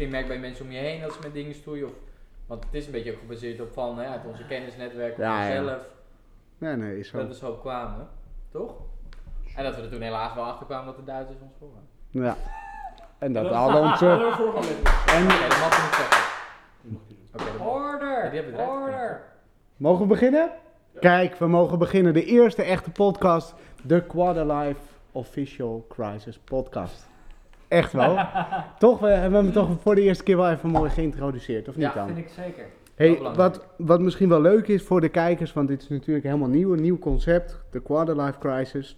je merkt bij mensen om je heen dat ze met dingen stoeien? Of, want het is een beetje ook gebaseerd op van, hè, uit onze kennisnetwerk, of Ja, ja. zelf, Nee, nee, is zo. dat we zo kwamen. Toch? En dat we er toen helaas wel achter kwamen dat de Duitsers ons voor Ja. En dat al onze... En Oké, dat mag je niet zeggen. Order! Ja, Order! mogen we beginnen? Kijk, we mogen beginnen. De eerste echte podcast. De Quarterlife Official Crisis Podcast. Echt wel. toch, we hebben hem toch voor de eerste keer wel even mooi geïntroduceerd, of niet Ja, dan? Vind ik zeker. Hey, wat, wat misschien wel leuk is voor de kijkers, want dit is natuurlijk helemaal nieuw, een nieuw concept, de Quarterlife Crisis,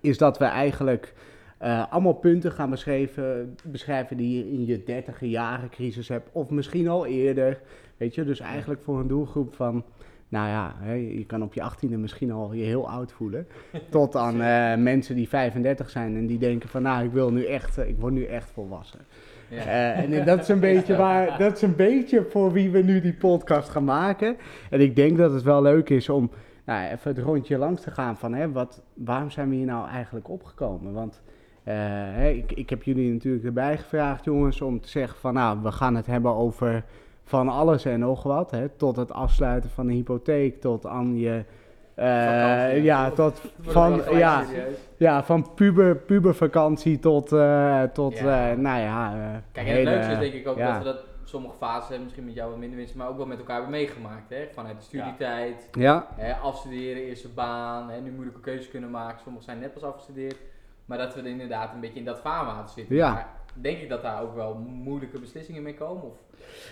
is dat we eigenlijk eh, allemaal punten gaan beschrijven, beschrijven die je in je dertiger jaren crisis hebt, of misschien al eerder, weet je, dus eigenlijk voor een doelgroep van, nou ja, hè, je kan op je achttiende misschien al je heel oud voelen, tot aan eh, mensen die 35 zijn en die denken van, nou, ik wil nu echt, eh, ik word nu echt volwassen. Ja. Eh, en dat is een beetje waar, dat is een beetje voor wie we nu die podcast gaan maken. En ik denk dat het wel leuk is om nou, even het rondje langs te gaan van hè, wat, waarom zijn we hier nou eigenlijk opgekomen? Want hè, ik, ik heb jullie natuurlijk erbij gevraagd, jongens, om te zeggen van nou, we gaan het hebben over van alles en nog wat. Hè, tot het afsluiten van een hypotheek, tot aan je. eh, ja, tot van, ja, ja, van puber, pubervakantie tot, eh, tot Ja. eh, nou ja. Kijk, en het hele- leukste is denk ik ook ja. dat we dat sommige fases hebben, misschien met jou wat minder winst, maar ook wel met elkaar hebben meegemaakt. Hè? Vanuit de studietijd, Ja, hè, afstuderen, eerste baan, hè, nu moeilijke keuzes kunnen maken. Sommigen zijn net pas afgestudeerd. Maar dat we er inderdaad een beetje in dat vaarwater zitten. Ja. Maar denk ik dat daar ook wel moeilijke beslissingen mee komen? Of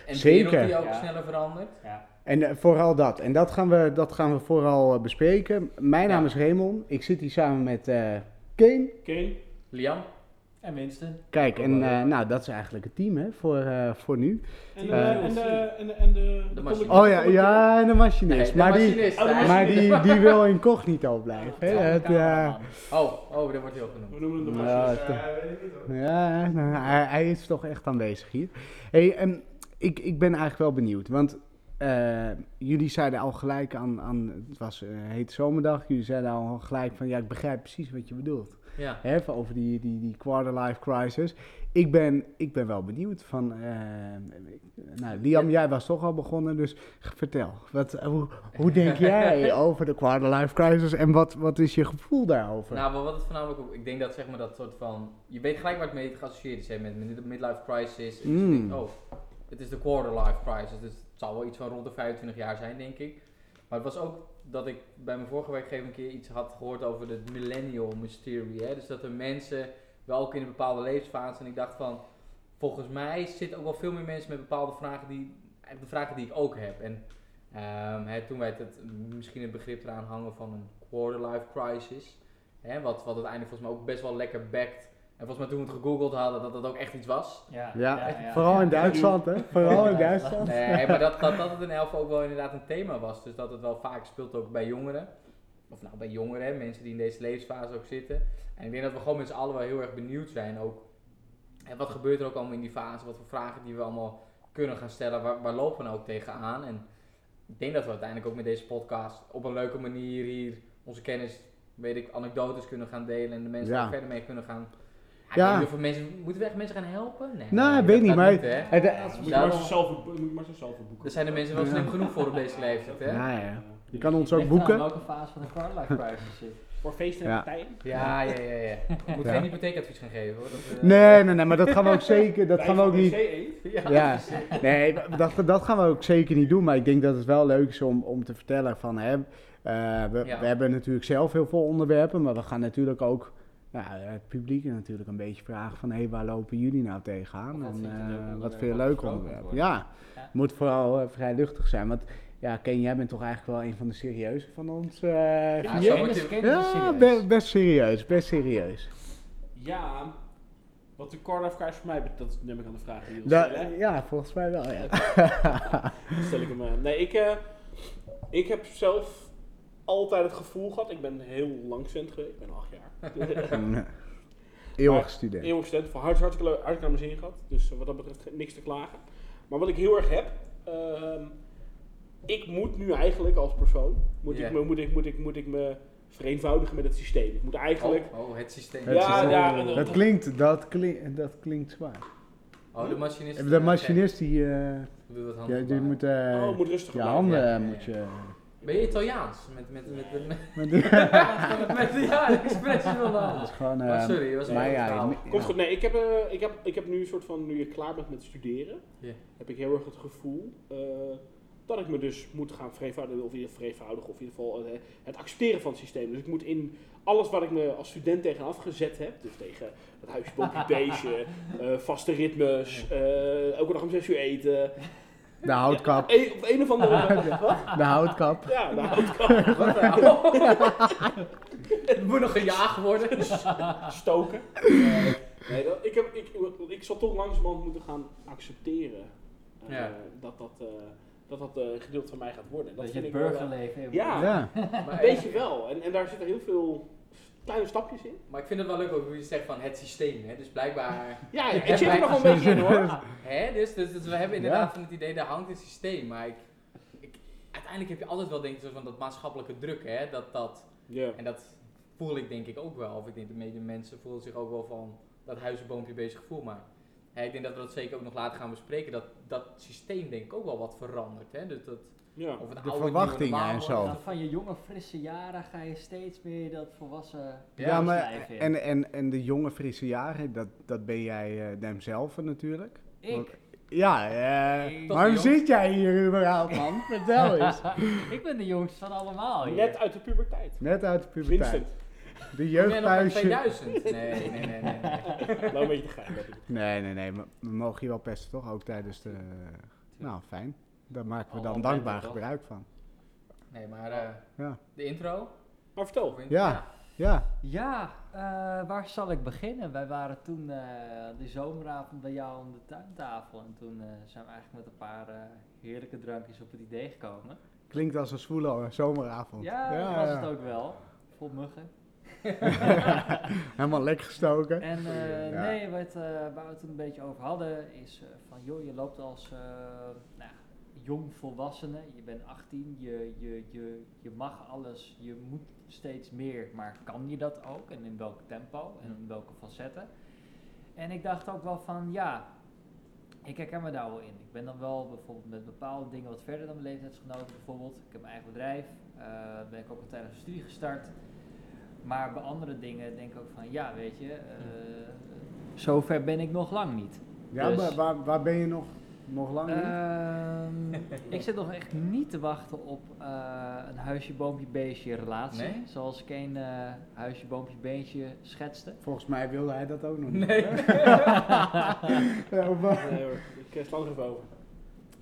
een Zeker. wereld die ook Ja. sneller verandert? Ja. en eh, vooral dat. En dat gaan we, dat gaan we vooral eh, bespreken. Mijn Ja. naam is Raymond. Ik zit hier samen met eh Kane. Oké. Liam? En Winston. Kijk, en eh, nou, dat is eigenlijk het team hè, voor, eh, voor nu. En, de- Eh, en, de, en, de, en de... De de machinist. Oh ja, ja, en de machinist. de maar die, machinist, Oh, maar die, die wil incognito blijven. Hè? Ja, Het. Oh, oh, dat wordt heel genoemd. We noemen hem de machinist. het- Ja, weet ik niet hoor. Ja, nou, hij, hij is toch echt aanwezig hier. Hey, en ik, ik ben eigenlijk wel benieuwd, want eh, jullie zeiden al gelijk aan, aan het was een hete zomerdag, jullie zeiden al gelijk van ja, ik begrijp precies wat je bedoelt. Ja. Hè, over die, die, die quarter-life crisis. Ik ben, ik ben wel benieuwd van, eh, nou Liam, jij was toch al begonnen, dus vertel, wat, hoe, hoe denk jij over de quarter-life crisis en wat, wat is je gevoel daarover? Nou, maar wat het voornamelijk ook, ik denk dat zeg maar dat soort van, je weet gelijk waar het mee geassocieerd is, hè, met de midlife crisis. En Mm. oh, het is de quarter life crisis, dus het zal wel iets van rond de 25 jaar zijn, denk ik. Maar het was ook dat ik bij mijn vorige werkgever een keer iets had gehoord over de millennial mystery, hè. Dus dat er mensen wel ook in een bepaalde levensfase, en ik dacht van, volgens mij zitten ook wel veel meer mensen met bepaalde vragen die, de vragen die ik ook heb. En ehm, hè, toen wij het, misschien het begrip eraan hangen van een quarter life crisis. Hè, wat, wat uiteindelijk volgens mij ook best wel lekker backt. En volgens mij toen we het gegoogeld hadden, dat dat ook echt iets was. Ja, Ja, vooral in Duitsland, hè? Vooral in Duitsland. Nee, maar dat, dat, dat het in elf ook wel inderdaad een thema was. Dus dat het wel vaak speelt ook bij jongeren. Of nou, bij jongeren, hè, mensen die in deze levensfase ook zitten. En ik denk dat we gewoon met z'n allen wel heel erg benieuwd zijn ook. En wat gebeurt er ook allemaal in die fase? Wat voor vragen die we allemaal kunnen gaan stellen? Waar, waar lopen we nou ook tegenaan? En ik denk dat we uiteindelijk ook met deze podcast op een leuke manier hier onze kennis, weet ik, anekdotes kunnen gaan delen. En de mensen Ja. er verder mee kunnen gaan. Ja, Ja. ik weet niet of we mensen, moeten we echt mensen gaan helpen? Nee, Nou, nee, ik weet dat niet, maar hè. het- Ja, Moet je Daarom- maar zelf het- moet je maar zelf boeken. Daar zijn de mensen wel Ja. slim genoeg voor op deze leeftijd, hè? Ja, ja. Je kan ons ook boeken. welke fase van de quarterlife crisis zit. Voor feesten en Ja. partijen. Ja, ja, ja, ja. Je moet Ja. geen hypotheekadvies gaan geven, hoor. Dat, eh, Nee, nee, nee, maar dat gaan we ook zeker, dat gaan we ook niet. Ja. Ja, nee, dat, dat gaan we ook zeker niet doen. Maar ik denk dat het wel leuk is om, om te vertellen van, hè, eh, we, Ja. we hebben natuurlijk zelf heel veel onderwerpen, maar we gaan natuurlijk ook nou, het publiek natuurlijk een beetje vragen van, hé, waar lopen jullie nou tegenaan? Of wat En vind je een eh, leuk wat onderwerp vind je een wat leuk besproken onderwerp? moet Ja, Ja. het moet vooral eh, vrij luchtig zijn. Want ja, Ken, jij bent toch eigenlijk wel een van de serieuze van ons eh Ja, Ja, be- best serieus, best serieus. Ja, wat de quarter of voor mij betreft, dat neem ik aan de vraag die je ja, volgens mij wel, ja. Dan stel ik hem aan. Nee, ik, eh, ik heb zelf altijd het gevoel gehad, ik ben heel lang student geweest, ik ben acht jaar. Eeuwig Maar- student. Eeuwig student, voor hart, hartstikke, leuk- hartstikke naar mijn zin gehad. Dus wat dat betreft niks te klagen. Maar wat ik heel erg heb, ehm, ik moet nu eigenlijk als persoon, moet, ik, me, moet, ik, moet, ik, moet ik me vereenvoudigen met het systeem. Ik moet eigenlijk... Oh, oh, het systeem. Het Ja, ja, dat, klinkt, dat, klinkt, dat klinkt zwaar. Oh, de machinist. De eh, machinist die, eh, wat ja, die moet, eh, oh, moet rustig je handen ja, ja, moet je... Ben je Italiaans? Met, met, met, met, met, met de ja, expressie van de dat hand. gewoon... Maar eh, sorry, dat was een maar ja. Komt goed. Nee, ik heb, eh, ik, heb, ik heb nu een soort van, nu je klaar bent met studeren, Ja. heb ik heel erg het gevoel eh, dat ik me dus moet gaan vereenvoudigen, of in ieder geval vereenvoudigen, of in ieder geval het accepteren van het systeem. Dus ik moet in alles wat ik me als student tegenaf gezet heb, dus tegen het huisje, beestje, eh, vaste ritmes, eh, elke dag om 6 uur eten, De houtkap. op een of andere... wat? De houtkap. Ja, de houtkap, Wat Het moet nog gejaagd worden. stoken. Nee, dat, ik, heb, ik, ik zal toch langzamerhand moeten gaan accepteren eh, Ja. dat dat, eh, dat, dat eh, een gedeelte van mij gaat worden. Dat Dat je vind het ik wel, burgerleven even- Ja. Ja. Maar, Weet je wel. En, en daar zitten heel veel kleine stapjes in. maar ik vind het wel leuk ook hoe je zegt van het systeem. Hè? Dus blijkbaar. Ja, ik zit er nog wel een beetje in hoor. Hè? Dus, dus, dus we hebben inderdaad Ja. van het idee, daar hangt een systeem. Maar ik, ik, uiteindelijk heb je altijd wel denk ik zo van dat maatschappelijke druk. Hè? Dat, dat, Ja. en dat voel ik denk ik ook wel. Of ik denk de meeste mensen voelen zich ook wel van dat huizenboompje bezig gevoel. Maar hè, ik denk dat we dat zeker ook nog later gaan bespreken. Dat dat systeem denk ik ook wel wat verandert. Hè? Dus dat, Ja. of het De oude, verwachtingen nieuwe, en zo. van je jonge, frisse jaren ga je steeds meer dat volwassen Ja, maar in. en, en, en de jonge frisse jaren, dat, dat ben jij uh, zelf natuurlijk. ik? Ja, eh, Ik- waarom zit jij hier überhaupt, man? Vertel eens. ik ben de jongste van allemaal hier. Net uit de puberteit. Net uit de puberteit. Vincent. De jeugdhuisje. 2000? Nee, nee, nee, nee. nee. Laat een beetje te gaan. Nee, nee, nee. maar We mogen je wel pesten, toch? Ook tijdens de... Nou, fijn. Daar maken we Al- dan dankbaar gebruik van. Nee, maar eh, Ja. de intro? Maar vertel. Ja. Ja. Ja, eh, waar zal ik beginnen? Wij waren toen eh de zomeravond bij jou aan de tuintafel. En toen eh, zijn we eigenlijk met een paar eh, heerlijke drankjes op het idee gekomen. Klinkt als een zwoele zomeravond. Ja, dat was het ook wel. Vol muggen. Helemaal lek gestoken. En eh, Ja. nee, wat, eh, waar we het toen een beetje over hadden, is eh, van joh, je loopt als eh, nou, jong volwassene, je bent 18, je, je, je, je mag alles, je moet steeds meer, maar kan je dat ook? En in welk tempo en in welke facetten? En ik dacht ook wel van ja, ik herken me daar wel in. Ik ben dan wel bijvoorbeeld met bepaalde dingen wat verder dan mijn leeftijdsgenoten bijvoorbeeld. Ik heb mijn eigen bedrijf, eh, ben ik ook al tijdens de studie gestart. Maar bij andere dingen denk ik ook van, ja, weet je, eh zover ben ik nog lang niet. Ja, Dus- maar waar, waar ben je nog, nog lang niet? Ehm, ik zit nog echt niet te wachten op eh, een huisje, boompje, beestje relatie. Nee? Zoals ik een eh, huisje, boompje, beestje schetste. Volgens mij wilde hij dat ook nog niet. Nee. Ja? Nee hoor, ik eh, sla er even over.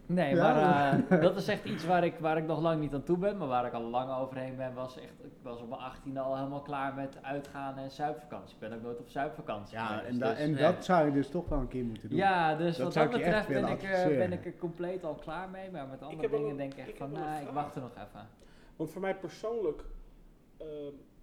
Nee, Ja? maar eh, dat is echt iets waar ik, waar ik nog lang niet aan toe ben. Maar waar ik al lang overheen ben, was echt, ik was op mijn 18 al helemaal klaar met uitgaan en zuipvakantie. Ik ben ook nooit op zuipvakantie Ja, geweest, en, da- dus- en ja. dat zou je dus toch wel een keer moeten doen. Ja, dus Dat wat dat betreft ben ik, eh, ben ik er compleet al klaar mee. Maar met andere dingen een- denk ik echt ik van, nou, ik wacht er nog even. Want voor mij persoonlijk, eh,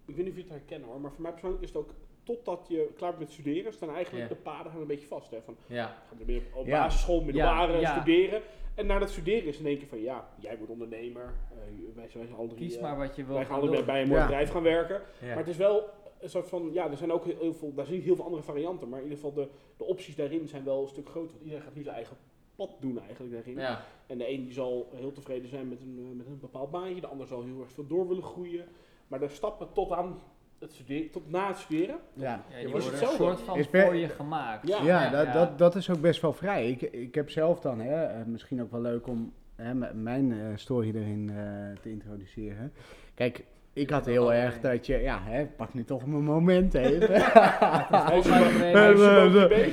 ik weet niet of je het herkennen hoor, maar voor mij persoonlijk is het ook totdat je klaar bent met studeren, staan eigenlijk de paden gaan een beetje vast. Hè? Van, Ja. ga je weer op basisschool, middelbare, ja. studeren. En na dat studeren is in één keer van, ja, jij wordt ondernemer, eh, wij, zijn- wij zijn alle drie, Kies eh, maar wat je wil wij gaan allebei bij een mooi Ja. bedrijf gaan werken. Ja. Maar het is wel een soort van, ja, er zijn ook heel, heel veel, daar zie je heel veel andere varianten, maar in ieder geval de, de opties daarin zijn wel een stuk groter. Want iedereen gaat nu zijn eigen pad doen eigenlijk daarin. ja. En de een die zal heel tevreden zijn met een, eh, met een bepaald baantje, de ander zal heel erg veel door willen groeien. Maar de stappen tot aan het studeren, tot na het studeren, Ja. Ja, Je wordt een soort van voor je gemaakt. Ja. Ja, Ja, dat, ja. Dat, dat is ook best wel vrij. Ik, ik heb zelf dan, hè, eh, misschien ook wel leuk om hè, mijn eh, story erin eh, te introduceren. Kijk, ik had heel erg dat je, ja, hè, pak nu toch mijn moment even.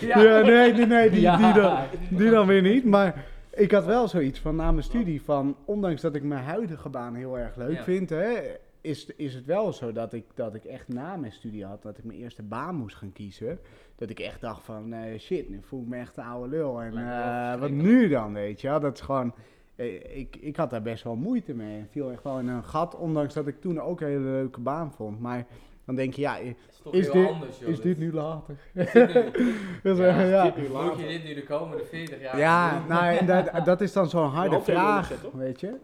Ja, nee, nee, nee, die, Ja. die, dan, die dan weer niet. Maar ik had wel zoiets van na mijn studie van, ondanks dat ik mijn huidige baan heel erg leuk Ja. vind, hè, is, is het wel zo dat ik, dat ik echt na mijn studie had, dat ik mijn eerste baan moest gaan kiezen. Dat ik echt dacht van, eh, shit, nu voel ik me echt een oude lul. En eh, wat nu dan, weet je wel? Dat is gewoon... eh, Ik, ik had daar best wel moeite mee. En viel echt wel in een gat, ondanks dat ik toen ook een hele leuke baan vond. Maar dan denk je, ja, is Is dit- anders, joh. is dit nu later? Is dit nu- Dus, Ja, ja. dit nu Moet later. je dit nu de komende 40 jaar Ja, nou, en dat, dat is dan zo'n harde vraag, weet je?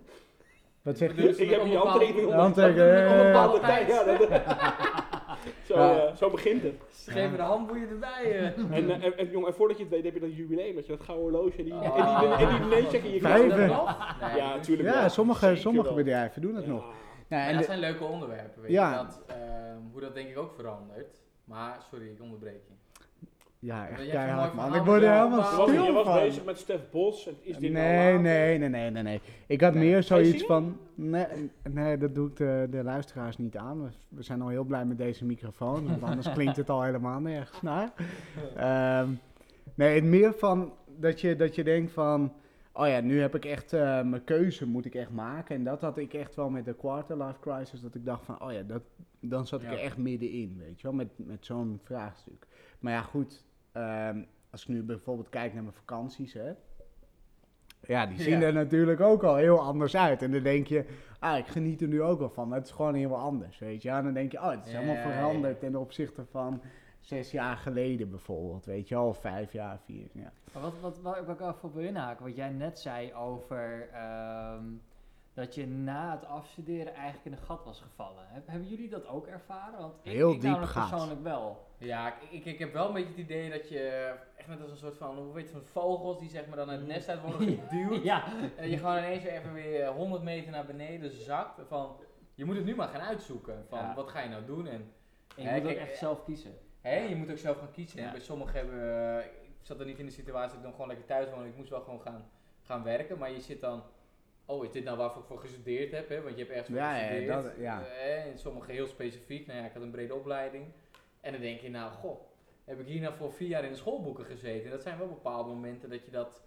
Wat zeg je? Ik heb je handtekening onder- Handtekening, op een eh, bepaalde Ja, tijd. ja, dat- Zo, Ja. eh, zo begint het. Ze geven de handboeien erbij. eh. En, eh, en, en, jongen, en voordat je het weet heb je dat jubileum, dat je dat gouden horloge en die, Oh. en die, en die dinercheck in je nog? Nee, Ja, natuurlijk. Ja, wel. sommige, Zeker sommige wel. bedrijven doen het Ja. nog. Ja, Maar en dat de- zijn leuke onderwerpen, weet Ja. je. Dat, ehm, hoe dat denk ik ook verandert. Maar, sorry, ik onderbreek je. Ja, echt keihard man. van Ik word er helemaal? Je was, je stil was van. bezig met Stef Bos. Is dit nou Nee, nee, nee, nee, nee. Ik had meer zoiets van. Nee, nee, dat doe ik de, de luisteraars niet aan. We, zijn al heel blij met deze microfoon, want anders klinkt het al helemaal nergens naar. Ehm, nee, het meer van dat je, dat je denkt van. Oh ja, nu heb ik echt eh, mijn keuze moet ik echt maken. En dat had ik echt wel met de quarter life crisis. Dat ik dacht van, oh ja, dat, dan zat ik er echt middenin, weet je wel, met, met zo'n vraagstuk. Maar ja, goed, ehm, als ik nu bijvoorbeeld kijk naar mijn vakanties, hè. Ja, die zien Ja. er natuurlijk ook al heel anders uit. En dan denk je, ah, ik geniet er nu ook wel van. Maar het is gewoon heel anders, weet je. En dan denk je, oh, het is Ja, helemaal ja, ja. veranderd ten opzichte van zes jaar geleden bijvoorbeeld, weet je wel. Of vijf jaar, vier, ja. Maar wat, wat, waar ik ook even op wil inhaken, wat jij net zei over ehm, dat je na het afstuderen eigenlijk in een gat was gevallen. Heb- hebben jullie dat ook ervaren? Want ik, Heel ik diep gat. persoonlijk wel. Ja, ik, ik, ik heb wel een beetje het idee dat je echt net als een soort van, hoe weet je, van vogels die zeg maar dan uit het nest uit worden geduwd. Ja, En je gewoon ineens weer even weer 100 meter naar beneden zakt. Van, je moet het nu maar gaan uitzoeken. Van, Ja. wat ga je nou doen? En en je moet ook echt eh, zelf kiezen. hè, je moet ook zelf gaan kiezen. Ja. Bij sommigen hebben, eh, ik zat er niet in de situatie dat ik dan gewoon lekker thuis woon. Ik moest wel gewoon gaan, gaan werken. Maar je zit dan, oh is dit nou waarvoor ik voor gestudeerd heb? Hè? Want je hebt ergens voor Ja, ja, gestudeerd. dat- ja. Eh, en sommigen heel specifiek. Nou ja, ik had een brede opleiding. En dan denk je, nou goh, heb ik hier nou voor vier jaar in de schoolboeken gezeten? En dat zijn wel bepaalde momenten dat je dat,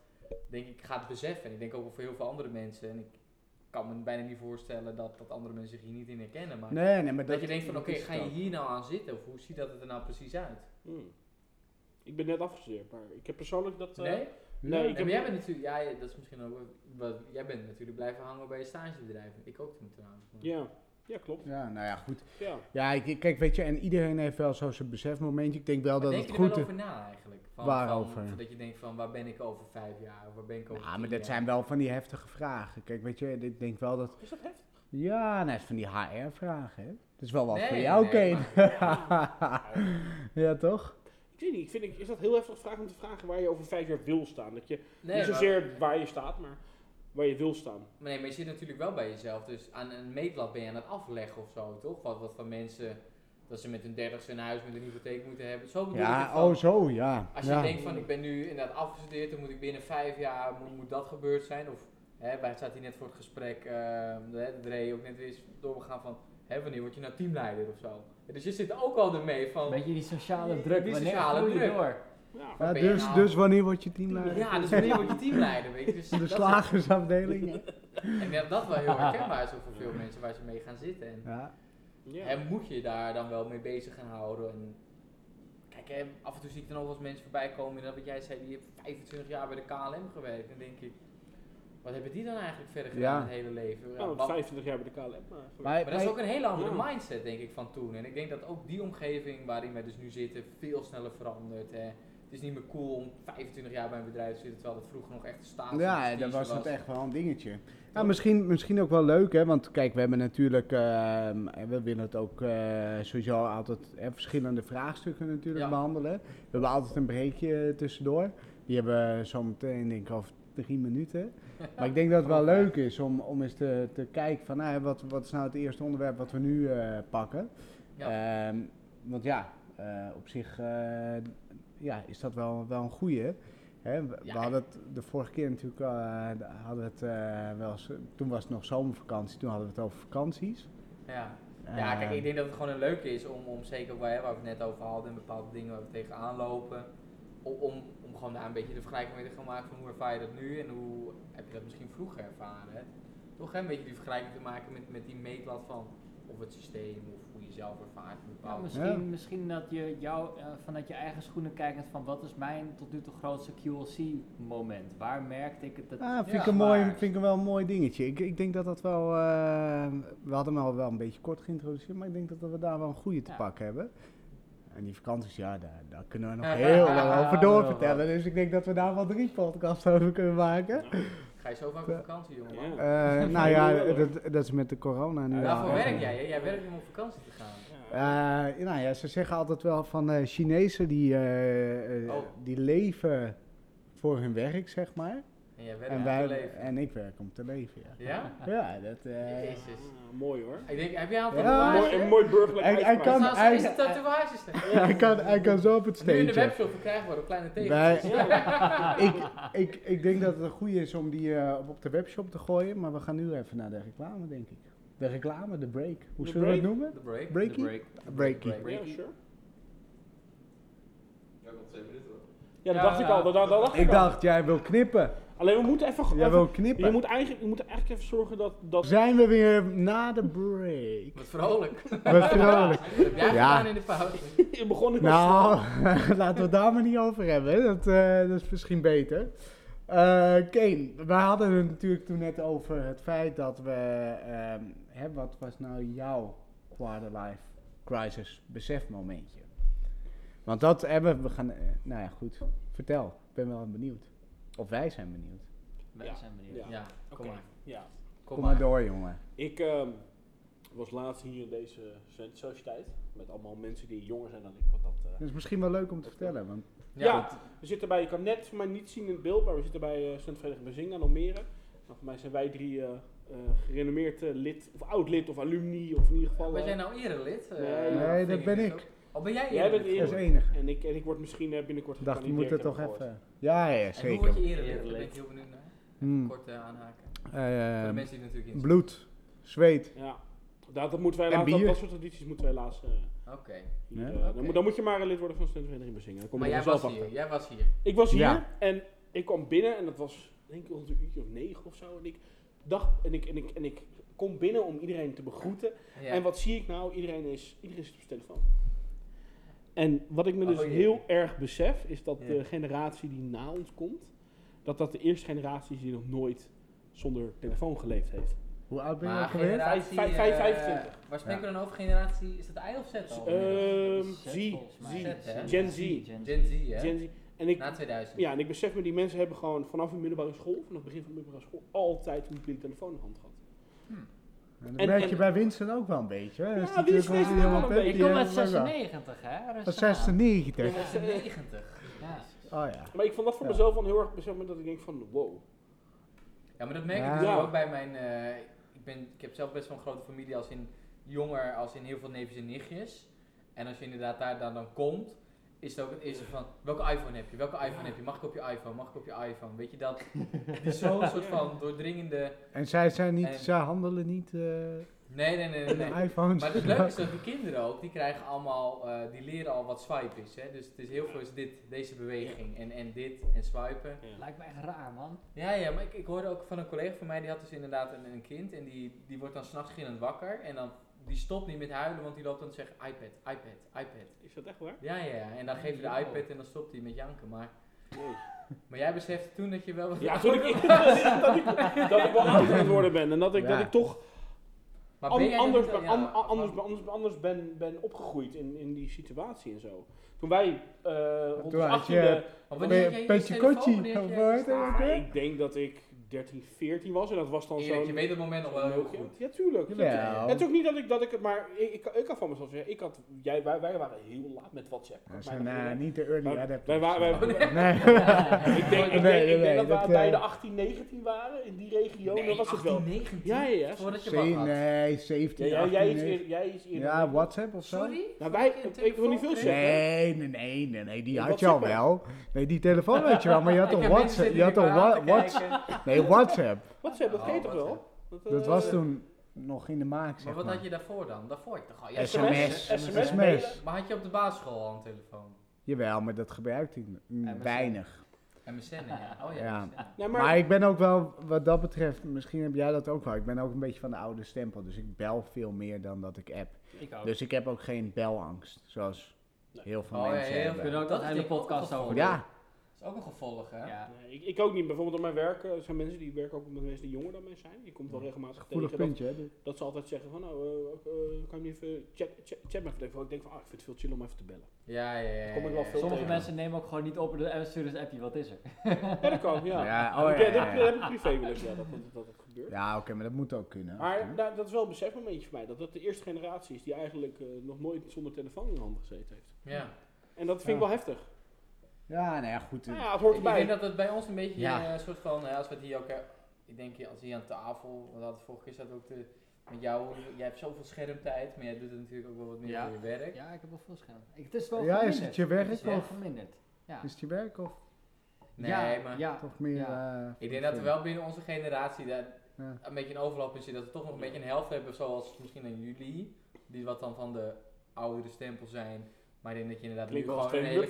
denk ik, gaat beseffen. En ik denk ook wel voor heel veel andere mensen. En ik kan me bijna niet voorstellen dat, dat andere mensen zich hier niet in herkennen. Maar Nee, nee, maar dat, je denkt van, oké, ga je hier nou aan zitten? Of hoe ziet dat er nou precies uit? Hmm. Ik ben net afgestudeerd, maar ik heb persoonlijk dat... eh, Nee? Nee, ik maar heb- jij bent natuurlijk, ja, dat is misschien ook, wat, jij bent natuurlijk blijven hangen bij je stagebedrijf. Ik ook toen trouwens. maar- Ja, ja klopt. Ja, nou ja, goed. Ja. Ja, ik, kijk, weet je, en iedereen heeft wel zo zijn besefmomentje. Ik denk wel Maar dat denk het je er goed wel over na eigenlijk? Van, Waarover? Van, dat je denkt van, waar ben ik over vijf jaar? Waar ben ik over Ja, tien maar dat jaar? zijn wel van die heftige vragen. Kijk, weet je, ik denk wel dat... Is dat heftig? Ja, net van die HR-vragen, hè. Dat is wel wat Nee, voor jou, nee, Kane. maar- ja, toch? Ik weet niet, ik vind, ik- is dat heel heftig vraag om te vragen waar je over vijf jaar wil staan? Dat je, Nee, niet maar- zozeer waar je staat, maar waar je wil staan. Maar nee, maar je zit natuurlijk wel bij jezelf. Dus aan een meetlat ben je aan het afleggen of zo, toch? Wat, wat van mensen, dat ze met hun dertigste een huis met een hypotheek moeten hebben. Zo bedoel ik het Ja, van, oh zo, ja. Als je ja. denkt van, ik ben nu inderdaad afgestudeerd, dan moet ik binnen vijf jaar, moet, moet dat gebeurd zijn. Of, hè, wij zaten hier net voor het gesprek, uh, de, de Ray ook net weer eens doorgegaan van, hè, wanneer word je nou teamleider of zo? Dus je zit ook al ermee van... Beetje die sociale druk, die wanneer sociale je druk. door? Ja, Ja, je dus, nou? dus wanneer word je teamleider? Ja, dus wanneer word je teamleider, weet je? Dus De slagersafdeling. Ik denk dat dat wel heel herkenbaar is voor veel mensen waar ze mee gaan zitten. En, Ja. ja. En moet je daar dan wel mee bezig gaan houden? En kijk, hè, af en toe zie ik dan ook wel eens mensen voorbij komen. En dat wat jij zei, die heeft 25 jaar bij de KLM gewerkt. En dan denk ik, wat hebben die dan eigenlijk verder gedaan Ja. het hele leven? Nou, Wat- 25 jaar bij de KLM. Maar, Maar, maar dat is ook een hele andere Ja. mindset, denk ik, van toen. En ik denk dat ook die omgeving waarin wij dus nu zitten veel sneller verandert. Hè. Het is niet meer cool om 25 jaar bij een bedrijf te zitten, terwijl het vroeger nog echt een staat Ja, dan was het echt wel een dingetje. Ja, misschien, misschien ook wel leuk, hè? Want kijk, we hebben natuurlijk, ehm, we willen het ook eh, sowieso altijd hè, verschillende vraagstukken natuurlijk Ja. behandelen. We hebben altijd een breekje tussendoor. Die hebben we zo meteen, denk ik, over drie minuten. Maar ik denk dat het wel leuk is om, om eens te, te kijken van, nou, wat, wat is nou het eerste onderwerp wat we nu eh, pakken. Ehm, want ja, eh, op zich eh, ja, is dat wel, wel een goeie. Hè, we, Ja. we hadden het de vorige keer natuurlijk hadden het, wel eens, toen was het nog zomervakantie, toen hadden we het over vakanties. Ja. Ja, kijk, ik denk dat het gewoon een leuke is om, om zeker waar, waar we het net over hadden en bepaalde dingen waar we tegenaan lopen, om, om, om gewoon daar een beetje de vergelijking mee te gaan maken van hoe ervaar je dat nu en hoe heb je dat misschien vroeger ervaren. Hè? Toch hè, een beetje die vergelijking te maken met, met die meetlat van of het systeem of hoe je zelf ervaart. een Ja, misschien, Ja. misschien dat je jou, eh, vanuit je eigen schoenen kijkt van wat is mijn tot nu toe grootste QLC-moment? Waar merkte ik het? Dat Ah, vind, Ja, ik een mooi, vind ik wel een mooi dingetje. Ik, ik denk dat dat wel. eh, we hadden hem al wel een beetje kort geïntroduceerd, maar ik denk dat we daar wel een goede te Ja. pakken hebben. En die vakanties, ja, daar, daar kunnen we nog Ja, heel ja, lang ja, over ja, doorvertellen. Dus ik denk dat we daar wel drie podcasts over kunnen maken. Ga je zo vaak op vakantie, jongen? Eh, nou ja, dat, dat is met de corona nu. Echt werk jij? hè? Jij werkt om op vakantie te gaan. Eh, nou ja, ze zeggen altijd wel van eh Chinezen die, eh, eh, Oh. die leven voor hun werk, zeg maar. En jij werkt En, om wij, te leven. en ik werk om te leven, ja. Ja? Ja, dat... eh, Jezus. Ah, mooi hoor. Ik denk, heb jij al Ja. tatoeages? Mooi, een mooi burgerlijk Hij- kan- Kan, hij- is het tatoeages? hij, kan, hij kan zo op het Nu in de steentje. webshop verkrijgbaar op kleine Wij- tegeltjes. ik, ik, ik denk dat het een goede is om die eh, op- op de webshop te gooien, maar we gaan nu even naar de reclame, denk ik. De reclame, de break. Hoe De zullen we het break? noemen? De break. Breakie? Break. Breakie. Break. Ja, sure. Ja. Ja, dat Ja, dacht ik ja. al. Dat, dat dacht ik Ik al. dacht, jij wil knippen. Alleen we moeten even... Jij even- wil je, knippen. moet eigenlijk, je moet eigenlijk even zorgen dat... dat Zijn we weer na de break? Wat vrolijk. Wat vrolijk. Heb jij Ja. gedaan in de pauze? je begon ik al Nou, laten we het daar maar niet over hebben. Dat, eh, dat is misschien beter. Eh Kane, we hadden het natuurlijk toen net over het feit dat we... ehm, hè, wat was nou jouw quarterlife crisis besefmomentje? Want dat hebben we gaan... eh, nou ja, goed. Vertel. Ik ben wel benieuwd. Of wij zijn benieuwd. Wij Ja. zijn benieuwd. Ja. Ja, kom maar. ja. Kom, Kom maar door, jongen. Ik ehm, was laatst hier in deze studentensociëteit. Met allemaal mensen die jonger zijn dan ik. Wat dat, eh, Dat is misschien wel leuk om te vertellen. Want Ja, we zitten bij, je kan net voor mij niet zien in het beeld, maar we zitten bij uh, Studentenvereniging Bezinga, Almere. Nou, voor mij zijn wij drie eh, eh, gerenommeerd eh, lid, of oud lid, of alumni, of in ieder geval... Ben eh, jij nou erelid? Eh, Nee. Dat ben ik. Oh, ben jij Jij bent dat is eerlijk. enig. en, ik, en ik word misschien eh, binnenkort Ik dacht, we gevalideerd, moeten toch even... Ja, ja, En hoe zeker. word je erelid? Daar ben ik heel benieuwd naar. Hmm. Kort eh, aanhaken. Eh, Voor de mensen die er natuurlijk in bloed, zweet. Ja, dat, dat moeten wij En helaas, dat, bier. dat soort tradities moeten wij helaas... eh. Oké. hier, Ja? eh, dan, Oké. moet, dan moet je maar een lid worden van Studentenvereniging Bezinga. Dan kom je Maar er jij zelf was achter. hier. Jij was hier. Ik was hier Ja. en ik kwam binnen en dat was denk ik rond een uurtje of negen of zo. En ik dacht, en ik, en ik, en ik kom binnen om iedereen te begroeten. Ja. En wat zie ik nou? Iedereen, is, iedereen zit op zijn telefoon. En wat ik me dus Oh, heel erg besef, is dat Ja. de generatie die na ons komt, dat dat de eerste generatie is die nog nooit zonder telefoon geleefd heeft. Hoe oud ben je ook alweer? generatie... Vijf- vijf- eh, 25. Waar spreken we dan over? Generatie... Is het I of Z al? Ehm Z? Gen Z. Gen Gen Z, hè? Gen Z. En ik, Na 2000. ja, en ik besef me, die mensen hebben gewoon vanaf hun middelbare school, vanaf het begin van de middelbare school, altijd een mobiele telefoon in de hand gehad. En dat En- merk en- je bij Winston ook wel een beetje. Hè? Ja, natuurlijk Winston is wel een beetje. Ik die kom uit heeft ook wel. 96, hè? Van Rustig aan. 96. Ja. 96. Ja. Oh ja. Maar ik vond dat voor Ja. mezelf wel een heel erg besef moment dat ik denk van, wow. Ja, maar dat merk Ja. ik dus Ja. ook bij mijn... eh, ik, ben, ik heb zelf best wel een grote familie als in jonger, als in heel veel neefjes en nichtjes. En als je inderdaad daar dan, dan komt, is het ook het eerste van, welke iPhone heb je? Welke iPhone heb je? Mag ik op je iPhone? Mag ik op je iPhone? Weet je dat? Het is zo'n soort van doordringende... En zij zijn niet, En- zij handelen niet eh Nee, nee, nee, nee. iPhones. Maar het leuke is dat die kinderen ook, die krijgen allemaal, eh, die leren al wat swipe is. Hè? Dus het is heel veel is dit, deze beweging en, en dit en swipen. Lijkt me echt raar, man. Ja, ja, maar ik, ik hoorde ook van een collega van mij, die had dus inderdaad een, een kind en die, die wordt dan s'nachts gillend wakker en dan, die stopt niet met huilen, want die loopt dan te zeggen iPad, iPad, iPad. Is dat echt waar? Ja, ja, ja, en dan geef je de Wow. iPad en dan stopt hij met janken, maar, Nee. maar jij besefte toen dat je wel wat... Ja, toen ik, dat, ik, dat ik wel oud aan het worden ben. En dat ik, Ja. dat ik toch maar ben anders, ben, ja, an- van- anders, anders, anders ben, ben opgegroeid in, in die situatie en zo. Toen wij eh de had 18e... je- wanneer je telefoon? Je oké. ik denk dat ik 13, 14 was en dat was dan zo... je weet het moment nog wel heel goed. Ja, tuurlijk. Jawel. Het is ook niet dat ik, dat ik het, maar ik, ik, ik kan van mezelf zeggen, ik had, jij, wij, wij waren heel laat met WhatsApp. Dat Wij zijn niet de early Wij- adapters. wij waren- wij- Oh, nee. Nee. ik denk, ik denk, Nee, ik denk nee, dat we dat, bij eh, de 18, 19 waren, in die regio. Nee, dan was het wel. 18, 19? Ja, ja, ja. Voordat je wat had. nee, 17, Ja, jij, is 18, eer, jij is eerder. Ja, WhatsApp of zo? Sorry? Nou, wij- ik wil niet veel zeggen. Nee, nee, nee, nee, nee, die Ja, had je al wel. Nee, die telefoon had je wel, maar je had toch WhatsApp? Je had toch maar WhatsApp? kijken. WhatsApp. WhatsApp, dat Oh, je toch wel? WhatsApp. Dat eh, was toen nog in de maak, Maar zeg wat maar. had je daarvoor dan? Daarvoor had je toch al... Ja, SMS. SMS. Maar had je op de basisschool al een telefoon? Jawel, maar dat gebruikte ik MSN. weinig. MSN, ja. Oh ja. Ja. MSN. Nee, Maar, maar, ik ben ook wel, wat dat betreft, misschien heb jij dat ook wel. Ik ben ook een beetje van de oude stempel, dus ik bel veel meer dan dat ik app. Ik ook. Dus ik heb ook geen belangst, zoals Nee. heel veel Oh, ja, mensen heel hebben. Kunnen ook Dat dat is ik ook podcast over. Ja, is ook een gevolg, hè? Ja. Nee, ik, ik ook niet. Bijvoorbeeld op mijn werk eh, zijn mensen die werken ook met mensen die jonger dan mij zijn. Je komt wel regelmatig Gevoelig tegen dat, hè? dat ze altijd zeggen van, nou, eh, eh, kan je niet even chat, chat, chat me even even. Ik denk van, ah, ik vind het veel chill om even te bellen. Ja, ja, ja. Kom ik ja, wel ja. veel Sommige tegen. mensen nemen ook gewoon niet op en sturen een appje, wat is er? Ja, dat kan, ja. Ja, Dat oh, ja, ja, dat, ja. heb ik privé wel eens, ja, dat, dat, dat gebeurt. Ja, oké, maar dat moet ook kunnen. Maar da- dat is wel een besefmomentje voor mij, dat dat de eerste generatie is die eigenlijk nog nooit zonder telefoon in de hand gezeten heeft. Ja. En dat vind ik Ja. wel heftig. Ja, nou ja, goed. Nou ja, het hoort Ik denk dat het bij ons een beetje Ja. eh, een soort van, eh, als we het hier ook, eh, ik denk je, als hier aan tafel, we hadden vorige keer zat ook de, met jou, jij hebt zoveel schermtijd, maar jij doet het natuurlijk ook wel wat meer Ja. voor je werk. Ja, ik heb wel veel scherm. Ik, het is wel Ja, is het je werk Het is wel of- verminderd. Ja. Is het je werk of Nee, ja, maar ja. toch meer... Ja. eh, ik denk dat er wel binnen onze generatie daar Ja. een beetje een overlap in zit, dat we toch nog een beetje een helft hebben, zoals misschien aan jullie, die wat dan van de oudere stempel zijn, maar ik denk dat je inderdaad nu gewoon een hele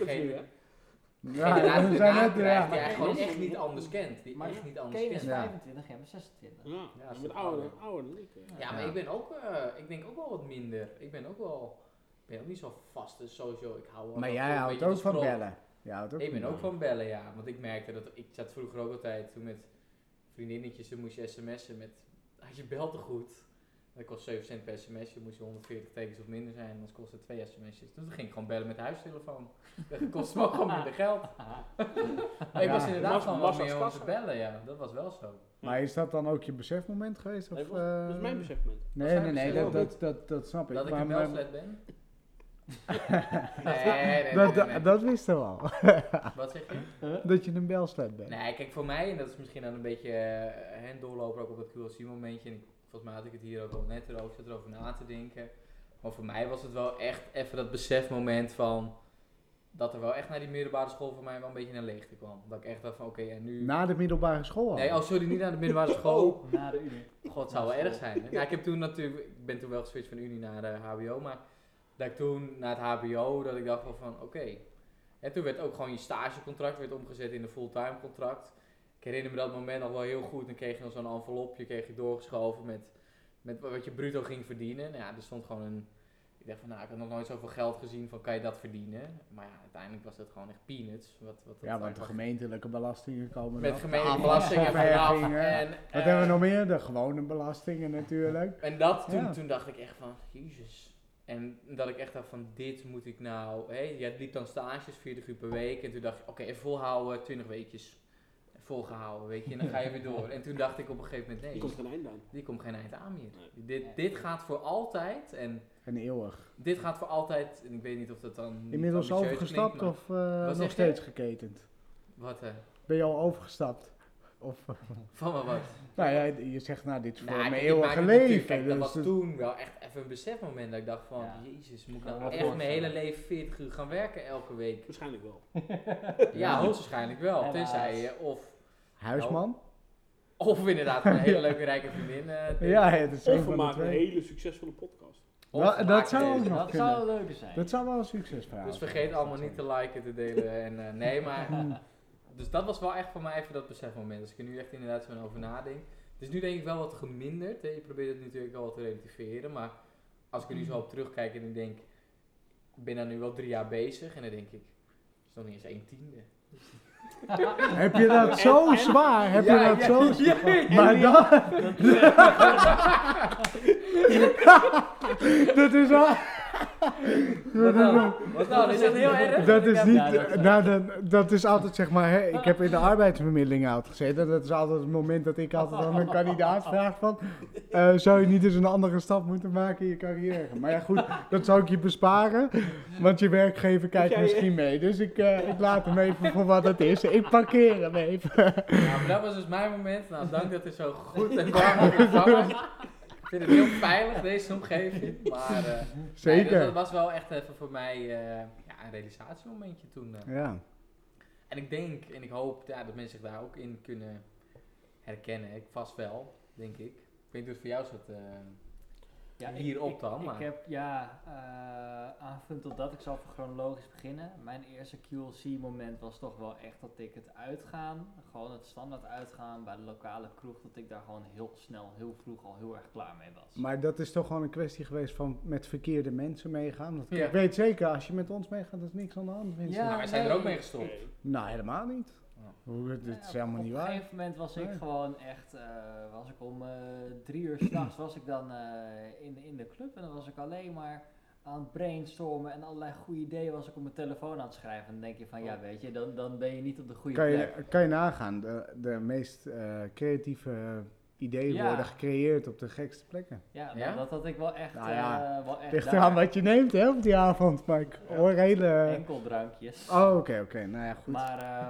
Ja, generatie we zijn net, krijgt ja. die eigenlijk echt niet anders kent, die Maar echt niet anders Kane is kent. Ja. 25, jij bent 26. Ja, Ja, je is bent ouder, ouder. ouder dan ik. Ja, maar Ja. ik ben ook, eh, ik denk ook wel wat minder. Ik ben ook wel, ik ben ook niet zo vast dus sowieso. Ik hou wel Maar jij een houdt beetje ook te van bellen. Jij houdt ook Ik ben van ook van bellen, ja. Want ik merkte dat, ik zat vroeger ook altijd toen met vriendinnetjes, dan moest je sms'en met, als je belde goed, dat kost 7 cent per sms'je, moest je 140 tekens of minder zijn, anders kostte het 2 sms'jes. Dus toen ging ik gewoon bellen met de huistelefoon. Dat kost me ook gewoon minder geld. Maar ik Ja. was inderdaad gewoon wat meer om te kassa. bellen, ja. Dat was wel zo. Maar is dat dan ook je besefmoment geweest? Of, Nee, dat is eh, mijn besefmoment. Nee, nee, nee, dat, dat, dat, dat snap ik. Dat ik een belslet ben? nee, nee, nee, dat, nee, dat, nee. dat wisten we al. Wat zeg je? dat je een belslet bent. Nee, kijk, voor mij, en dat is misschien dan een beetje uh, een doorloper ook op het QLC-momentje. En ik, volgens mij had ik het hier ook al net erover, zat erover na te denken. Maar voor mij was het wel echt even dat besefmoment van... Dat er wel echt naar die middelbare school voor mij wel een beetje naar leegte kwam. Dat ik echt dacht van, oké, en nu... Na de middelbare school al. Nee, oh sorry, niet naar de middelbare school. Na de unie. God, het zou wel erg zijn. Hè? Nou, ik heb toen natuurlijk, ik ben toen wel geswitcht van Unie naar de HBO, maar dat ik toen naar het HBO, dat ik dacht van, oké. En toen werd ook gewoon je stagecontract werd omgezet in een fulltime contract. Ik herinner me dat moment nog wel heel goed. Dan kreeg je nog zo'n envelopje, kreeg je doorgeschoven met, met wat je bruto ging verdienen. Nou ja, er stond gewoon een, ik dacht van, nou, ik had nog nooit zoveel geld gezien van, kan je dat verdienen? Maar ja, uiteindelijk was dat gewoon echt peanuts. Wat, wat dat Ja, want de gemeentelijke belastingen komen Met gemeentelijke belastingen vanaf. afvalverheffingen. En, Wat hebben we nog meer? De gewone belastingen natuurlijk. En dat, toen, Ja. toen dacht ik echt van, jezus. En dat ik echt dacht van, dit moet ik nou... Hé, jij liep dan stages, 40 uur per week. En toen dacht ik, oké, even volhouden, 20 weekjes. Volgehouden, weet je. En dan ga je weer door. En toen dacht ik op een gegeven moment, Die nee, komt geen eind aan. die komt geen eind aan meer. Nee. Dit, dit gaat voor altijd. En En eeuwig. dit gaat voor altijd... En ik weet niet of dat dan Inmiddels overgestapt klinkt, of eh, Wat nog steeds geketend? Wat, eh, Ben je al overgestapt? Of, van me wat? nou ja, je zegt nou, dit is voor Nou, mijn eeuwige leven. kijk, dat dus was het- toen wel echt even een besefmoment dat ik dacht van, Ja. jezus, moet ik nou echt mijn hele leven 40 uur gaan werken elke week? Waarschijnlijk wel. Ja, hoogstwaarschijnlijk wel. Tenzij je of, Huisman? of inderdaad een hele leuke rijke vriendin. eh. Ja, het is een Of we maken een hele succesvolle podcast. Of Dat- maken zou ook nog Dat kunnen. zou leuker zijn. Dat zou wel een succesverhaal Dus vergeet allemaal niet te liken, te delen. En, eh, nee, maar. Dus dat was wel echt voor mij even dat besefmoment. Als ik er nu echt inderdaad zo over nadenk. Het is nu denk ik wel wat geminderd. Hè. Je probeert het natuurlijk wel wat te relativeren. Maar als ik er nu zo op terugkijk en ik denk. Ik ben daar nu wel drie jaar bezig. En dan denk ik. Het is nog niet eens één tiende. Heb je dat zo zwaar? Heb je dat zo zwaar? Maar ja. dat... dat is wel... Wat dan? Wat dan? Is dat heel erg? Dat is niet, Ja, dat is- nou, dat, dat is altijd zeg maar, hè, ik heb in de arbeidsbemiddeling altijd gezeten. Dat is altijd het moment dat ik altijd aan een kandidaat vraag van, eh, zou je niet eens een andere stap moeten maken in je carrière? Maar ja goed, dat zou ik je besparen, want je werkgever kijkt misschien mee. Dus ik, eh, ik laat hem even voor wat het is. Ik parkeer hem even. Nou, maar dat was dus mijn moment. Nou, dank dat het zo goed en warm ontvangen. Ik vind het heel veilig, deze omgeving. Maar eh, Zeker. dat was wel echt even voor mij eh, ja, een realisatiemomentje toen. eh. Ja. En ik denk en ik hoop ja, dat mensen zich daar ook in kunnen herkennen. Ik vast wel, denk ik. Ik weet niet hoe het voor jou zat. Ja, ik- hierop ik, dan, Ik maar- heb, ja, eh aanvullend tot dat, ik zal even chronologisch beginnen. Mijn eerste QLC-moment was toch wel echt dat ik het uitgaan, gewoon het standaard uitgaan bij de lokale kroeg, dat ik daar gewoon heel snel, heel vroeg al heel erg klaar mee was. Maar dat is toch gewoon een kwestie geweest van met verkeerde mensen meegaan. Want Ja. Ik weet zeker, als je met ons meegaat, is niks aan de hand. Ja, maar wij zijn er ook mee gestopt. Nee. Nou, helemaal niet. Hoe, dit Nou is helemaal op, niet Op een waar. gegeven moment was ik Nee. gewoon echt, eh, was ik om eh, drie uur s'nachts was ik dan eh, in, in de club en dan was ik alleen maar aan het brainstormen en allerlei goede ideeën was ik op mijn telefoon aan het schrijven. En dan denk je van ja, weet je, dan, dan ben je niet op de goede Kan plek. je, kan je nagaan, de, de meest eh, creatieve ideeën Ja. worden gecreëerd op de gekste plekken. Ja, nou, Ja? dat had ik wel echt, Nou ja, eh, wel echt Ligt eraan wat je neemt hè, op die avond, maar ik hoor hele... enkel drankjes. Oh, oké, oké. Nou ja, goed. Maar eh,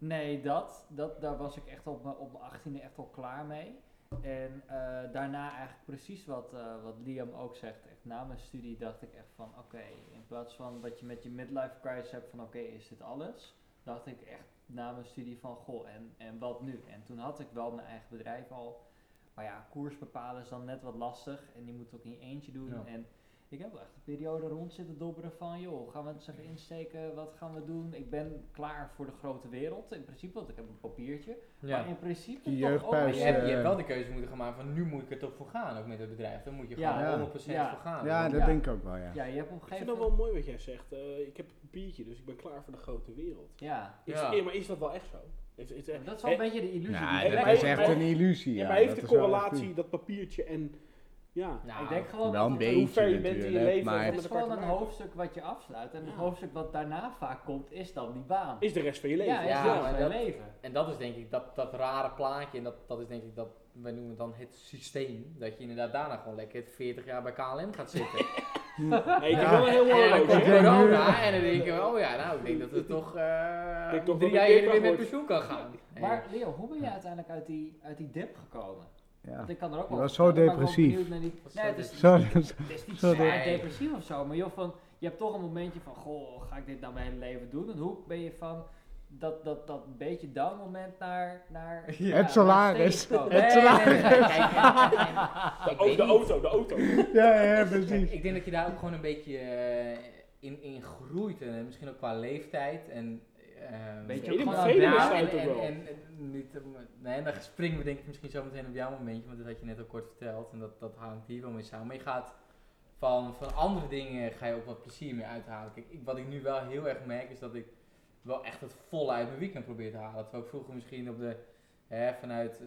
nee, dat, dat, daar was ik echt op mijn op mijn achttiende echt al klaar mee. En eh, daarna eigenlijk precies wat, eh, wat Liam ook zegt. Echt na mijn studie dacht ik echt van oké, in plaats van dat je met je midlife crisis hebt van oké, is dit alles? Dacht ik echt na mijn studie van goh, en, en wat nu? En toen had ik wel mijn eigen bedrijf al. Maar ja, koers bepalen is dan net wat lastig. En die moet ook in je eentje doen. Ja. En ik heb wel echt een periode rond zitten dobberen van, joh, gaan we het eens even insteken, wat gaan we doen? Ik ben klaar voor de grote wereld, in principe, want ik heb een papiertje. Ja. Maar in principe Je toch ook je, je eh, hebt wel de keuze moeten gaan maken van nu moet ik er toch voor gaan, ook met het bedrijf. Dan moet je Ja. gewoon Ja. 100% Ja. voor gaan. ja, dat Ja. denk ik ook wel, ja. Ja, je hebt op een Ik vind gegeven dat wel mooi wat jij zegt. Eh, ik heb een biertje, dus ik ben klaar voor de grote wereld. Ja, Is, Ja. maar is dat wel echt zo? Is, is, dat is wel een beetje de illusie. Ja, die dat is echt een illusie, ja, ja. maar heeft de correlatie, dat papiertje en... Ja, Nou, ik denk gewoon Wel een dat het- beetje hoe ver je bent in je natuurlijk, leven maar- Het is gewoon een hoofdstuk wat je afsluit. En het Ja. hoofdstuk wat daarna vaak komt, is dan die baan. is de rest van je leven. ja, Ja, ja, mijn dat- leven. En dat is denk ik dat, dat rare plaatje, en dat, dat is denk ik dat, wij noemen het dan het systeem, dat je inderdaad daarna gewoon lekker 40 jaar bij KLM gaat zitten. Nee, ik heb wel een heel en mooi corona en dan denk je, oh ja, nou ik denk dat het toch eh toch drie jaar ik eerder weer met pensioen kan gaan. Maar Leo, hoe ben je uiteindelijk uit die, uit die dip gekomen? Ja. Want ik kan er ook wel was zo depressief. zo het is, Zo, het is niet zo zwaar depressief of zo, maar joh, van, je hebt toch een momentje van, goh, ga ik dit nou mijn hele leven doen? En hoe ben je van dat, dat, dat een beetje down moment naar, naar Ja. Het salaris. Het Nee, salaris. nee, nee, kijk, en- en- De, auto, de auto. ja, ja, Kijk, precies. ik denk dat je daar ook gewoon een beetje eh, in, in groeit. En misschien ook qua leeftijd. En, Beetje ook ja, gewoon en- aan en, en, en, en niet, nee, dan springen we denk ik misschien zo meteen op jouw momentje. Want dat had je net al kort verteld. En dat, dat hangt hier wel mee samen. Maar je gaat van, van andere dingen ga je ook wat plezier meer uithalen. Kijk, ik, wat ik nu wel heel erg merk is dat ik wel echt het volle uit mijn weekend probeer te halen. Terwijl ik vroeger misschien op de, hè, vanuit eh,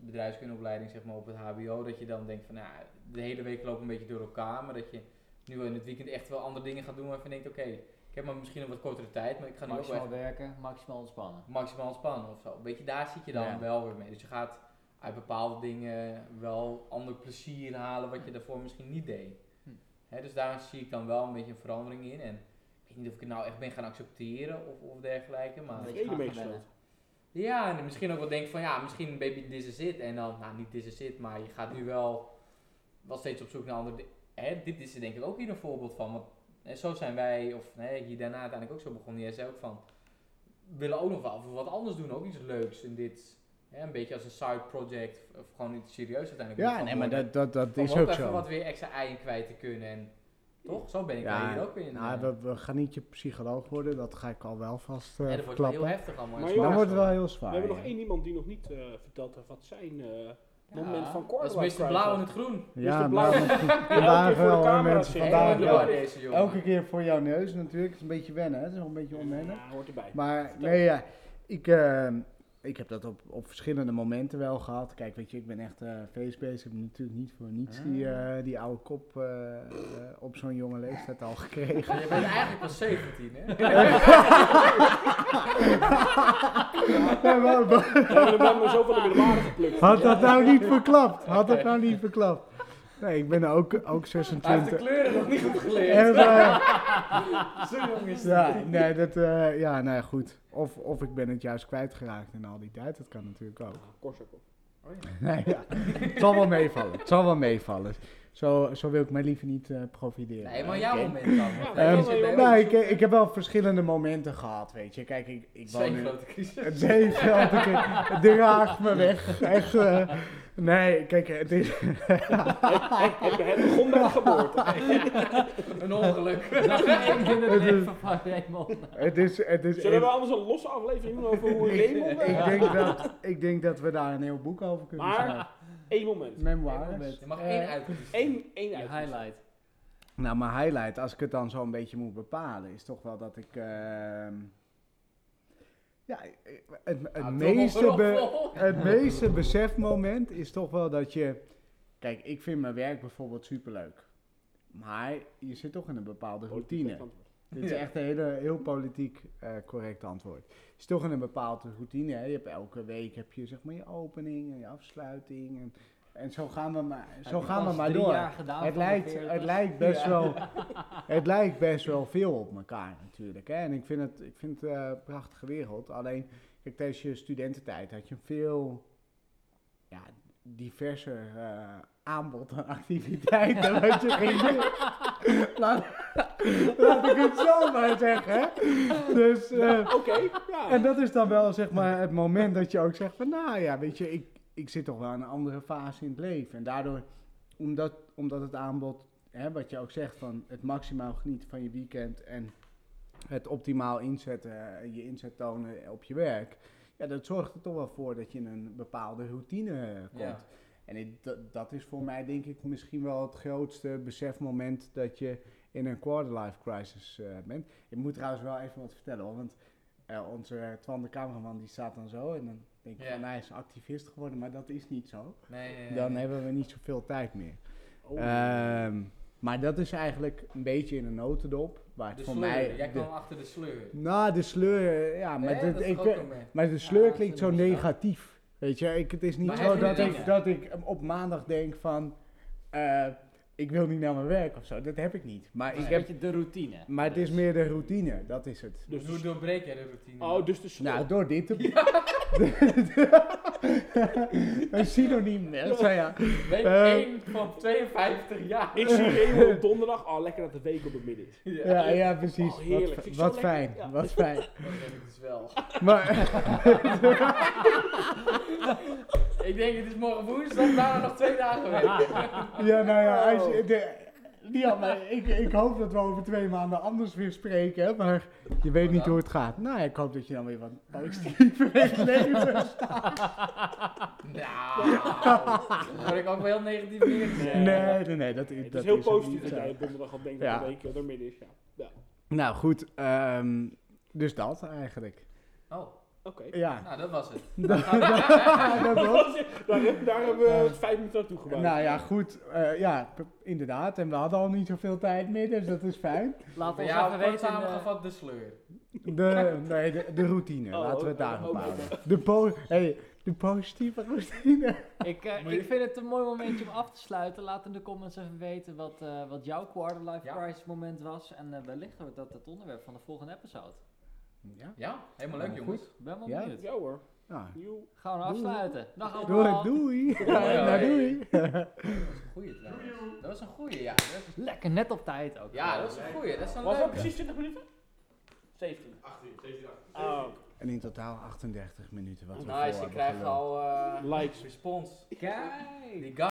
bedrijfskundeopleiding zeg maar op het hbo, dat je dan denkt van nou, de hele week loopt een beetje door elkaar. Maar dat je nu in het weekend echt wel andere dingen gaat doen waarvan je denkt oké, ik heb maar misschien een wat kortere tijd, maar ik ga nu ook wel Maximaal echt werken, maximaal ontspannen. maximaal ontspannen of zo. Weet je, daar zit je dan Ja. wel weer mee. Dus je gaat uit bepaalde dingen wel ander plezier halen wat je daarvoor misschien niet deed. Hm. Hè, dus daar zie ik dan wel een beetje een verandering in. En ik weet niet of ik het nou echt ben gaan accepteren of, of dergelijke. Maar gewennen. gesloten. ja, en misschien ook wel denk van ja, misschien baby this is it. En dan, nou niet this is it, maar je gaat nu wel, wel steeds op zoek naar andere dingen. Hè, dit is er denk ik ook hier een voorbeeld van. Want hè, zo zijn wij, of hè, hier daarna uiteindelijk ook zo begonnen. Jij zei ook van, we willen ook nog wel wat anders doen. Ook iets leuks in dit. Hè, een beetje als een side project. Of gewoon iets serieus uiteindelijk. Ja, nee, maar dat, dat, dat Om is ook zo. wat weer extra eieren kwijt te kunnen. En toch? Zo ben ik Ja, daar hier ook in. nou, eh. we, we gaan niet je psycholoog worden, dat ga ik al wel vast eh Ja, dat wordt wel heel heftig allemaal. Maar En Dan zwaar wordt het wel heel We zwaar. hebben nog één iemand die nog niet eh, verteld heeft wat zijn eh, moment van Dat quarterlife is crisis Blauw en het groen. Ja. Blauw. vandaag keer voor de wel camera mensen. Vandaag wel. blauw. deze jongen. Elke keer voor jouw neus natuurlijk. Het is een beetje wennen, hè? Het is wel een beetje onwennen. Ja, hoort erbij. Maar nee, ja, ik, eh, ik heb dat op, op verschillende momenten wel gehad. Kijk, weet je, ik ben echt eh feestbeest. Ik heb natuurlijk niet voor niets die, eh, die oude kop eh, eh, op zo'n jonge leeftijd al gekregen. Je bent eigenlijk pas 17, hè? Ja, maar- maar- We hebben we hebben zoveel in de geplukt. Had dat nou niet verklapt? Had dat nou niet verklapt? Nee, ik ben ook, ook Hij heeft de 26. kleuren nog niet goed En, geleerd. eh, Zo jong is ja, nee, dat, eh, ja, nou ja, goed. Of, of ik ben het juist kwijtgeraakt in al die tijd. Dat kan natuurlijk ook. Korsakov. Nee, ja. Het zal wel meevallen. Het zal wel meevallen. Zo, zo wil ik mij liever niet eh profiteren. Nee, maar jouw moment dan. Ja, Ehm, nou, ons. ik, ik heb wel verschillende momenten gehad, weet je. Kijk, ik, ik woon Twee nu... grote crisis. Elke keer. Het draagt me weg. Echt. eh, Nee, kijk, het is... Het, begon bij de geboorte. Een ongeluk. Het is- leven van Raymond. het is, het is Zullen we anders een losse aflevering doen over hoe Raymond... ik, eh, denk dat, ik denk dat we daar een heel boek over kunnen Maar- schrijven. Één moment. Memoires. Je mag Eh, één uitkiezen. Eén, één Je uit. highlight. Nou, mijn highlight, als ik het dan zo een beetje moet bepalen, is toch wel dat ik... ehm, ja, het, het, Nou, meeste be- het meeste besefmoment is toch wel dat je... Kijk, ik vind mijn werk bijvoorbeeld superleuk. Maar je zit toch in een bepaalde routine. Dit is Ja. echt een hele, heel politiek eh, correct antwoord. Je zit toch in een bepaalde routine. Hè? Je hebt elke week heb je zeg maar je opening en je afsluiting. En, en zo gaan we maar, zo Heb gaan we maar door. Het lijkt, 40. het, lijkt best Ja. wel, het lijkt best wel veel op elkaar natuurlijk. Hè? En ik vind het, ik vind het eh, een prachtige wereld. Alleen, kijk, tijdens je studententijd had je een veel ja, diverser eh, aanbod aan activiteiten. wat je ging doen. Laat, ik het zo maar zeggen. Dus, eh, Oké, ja. en dat is dan wel zeg maar het moment dat je ook zegt van nou ja, weet je, ik, ik zit toch wel in een andere fase in het leven. En daardoor, omdat, omdat het aanbod, hè, wat je ook zegt, van het maximaal genieten van je weekend en het optimaal inzetten, je inzet tonen op je werk. Ja, dat zorgt er toch wel voor dat je in een bepaalde routine eh, komt. Ja. En ik- dat, dat is voor mij denk ik misschien wel het grootste besefmoment dat je in een quarter-life crisis eh, bent. Ik moet trouwens wel even wat vertellen hoor, want eh, onze eh, Twan de cameraman die staat dan zo en dan denk ik Ja. van hij is activist geworden, maar dat is niet zo. Nee, nee, nee. Dan hebben we niet zoveel tijd meer. Oh. Ehm, maar dat is eigenlijk een beetje in een notendop, waar het de voor sleur. mij... Jij de- kwam achter de sleur. nou, de sleur, ja, maar, dit- Dat ik, eh, maar de sleur Ja, klinkt zo negatief. Weet je, ik, het is niet Maar zo dat ik, dat ik op maandag denk van, eh, ik wil niet naar mijn werk of zo. Dat heb ik niet. Maar, ik een heb, beetje de routine. maar het is meer de routine, dat is het. Dus Hoe de- doorbreek jij de routine? oh, dus de sleur. Nou, door dit te... een synoniem, hè, zo ja. Week eh, 1 van 52 jaar. Ik zie Raymond op donderdag. Oh, lekker dat de week op het midden is. Ja, ja, precies. Oh, heerlijk. Wat, Vind ik zo wat lekker. fijn, Ja. wat fijn. Dat denk ik dus wel. Maar, Ik denk, het is morgen woensdag, daarna nog twee dagen werken. ja, nou ja, als je, de, ja, maar ik, ik hoop dat we over twee maanden anders weer spreken, maar je weet niet hoe het gaat. Nou, ik hoop dat je dan weer wat positiever in het leven staat. Nou, word ik ook wel heel negatief neergezet. Nee, nee, nee, dat, Het dat is heel positief dat jij op donderdag al denkt Ja. dat de week eh, er midden is. Ja. ja. Nou goed, ehm, dus dat eigenlijk. Oh, Oké. Ja, nou dat was het. dat, dat was. Daar, daar hebben we vijf minuten naartoe gebouwd. Nou ja, goed, eh, ja, inderdaad. En we hadden al niet zoveel tijd meer, dus dat is fijn. Bij ons jou even weten. samengevat de sleur. De, nee, de, de routine, Oh, laten we het oh, daarop oh, houden. De, po hey, de positieve routine. Ik, eh, ik vind het een mooi momentje om af te sluiten. Laat in de comments even weten wat, eh, wat jouw quarter life Ja. crisis moment was. En wellicht wordt dat het onderwerp van de volgende episode. Ja, Ja, helemaal leuk jongens. Ik ben wel Ja? benieuwd. Ja hoor. nou, Joe. Gaan we Doei. afsluiten. Dag doei, allemaal. doei. Ja, ja, nou, ja. doei. Dat was een goeie trouwens. Dat was een goeie, ja. Lekker net op tijd ook. ja, dat was een goeie. Dat is een Was dat precies 20 minuten? 17. 18, 17, 18. Oh, En in totaal 38 minuten wat we Nice, je hebben krijgt al eh Likes. respons. Kijk.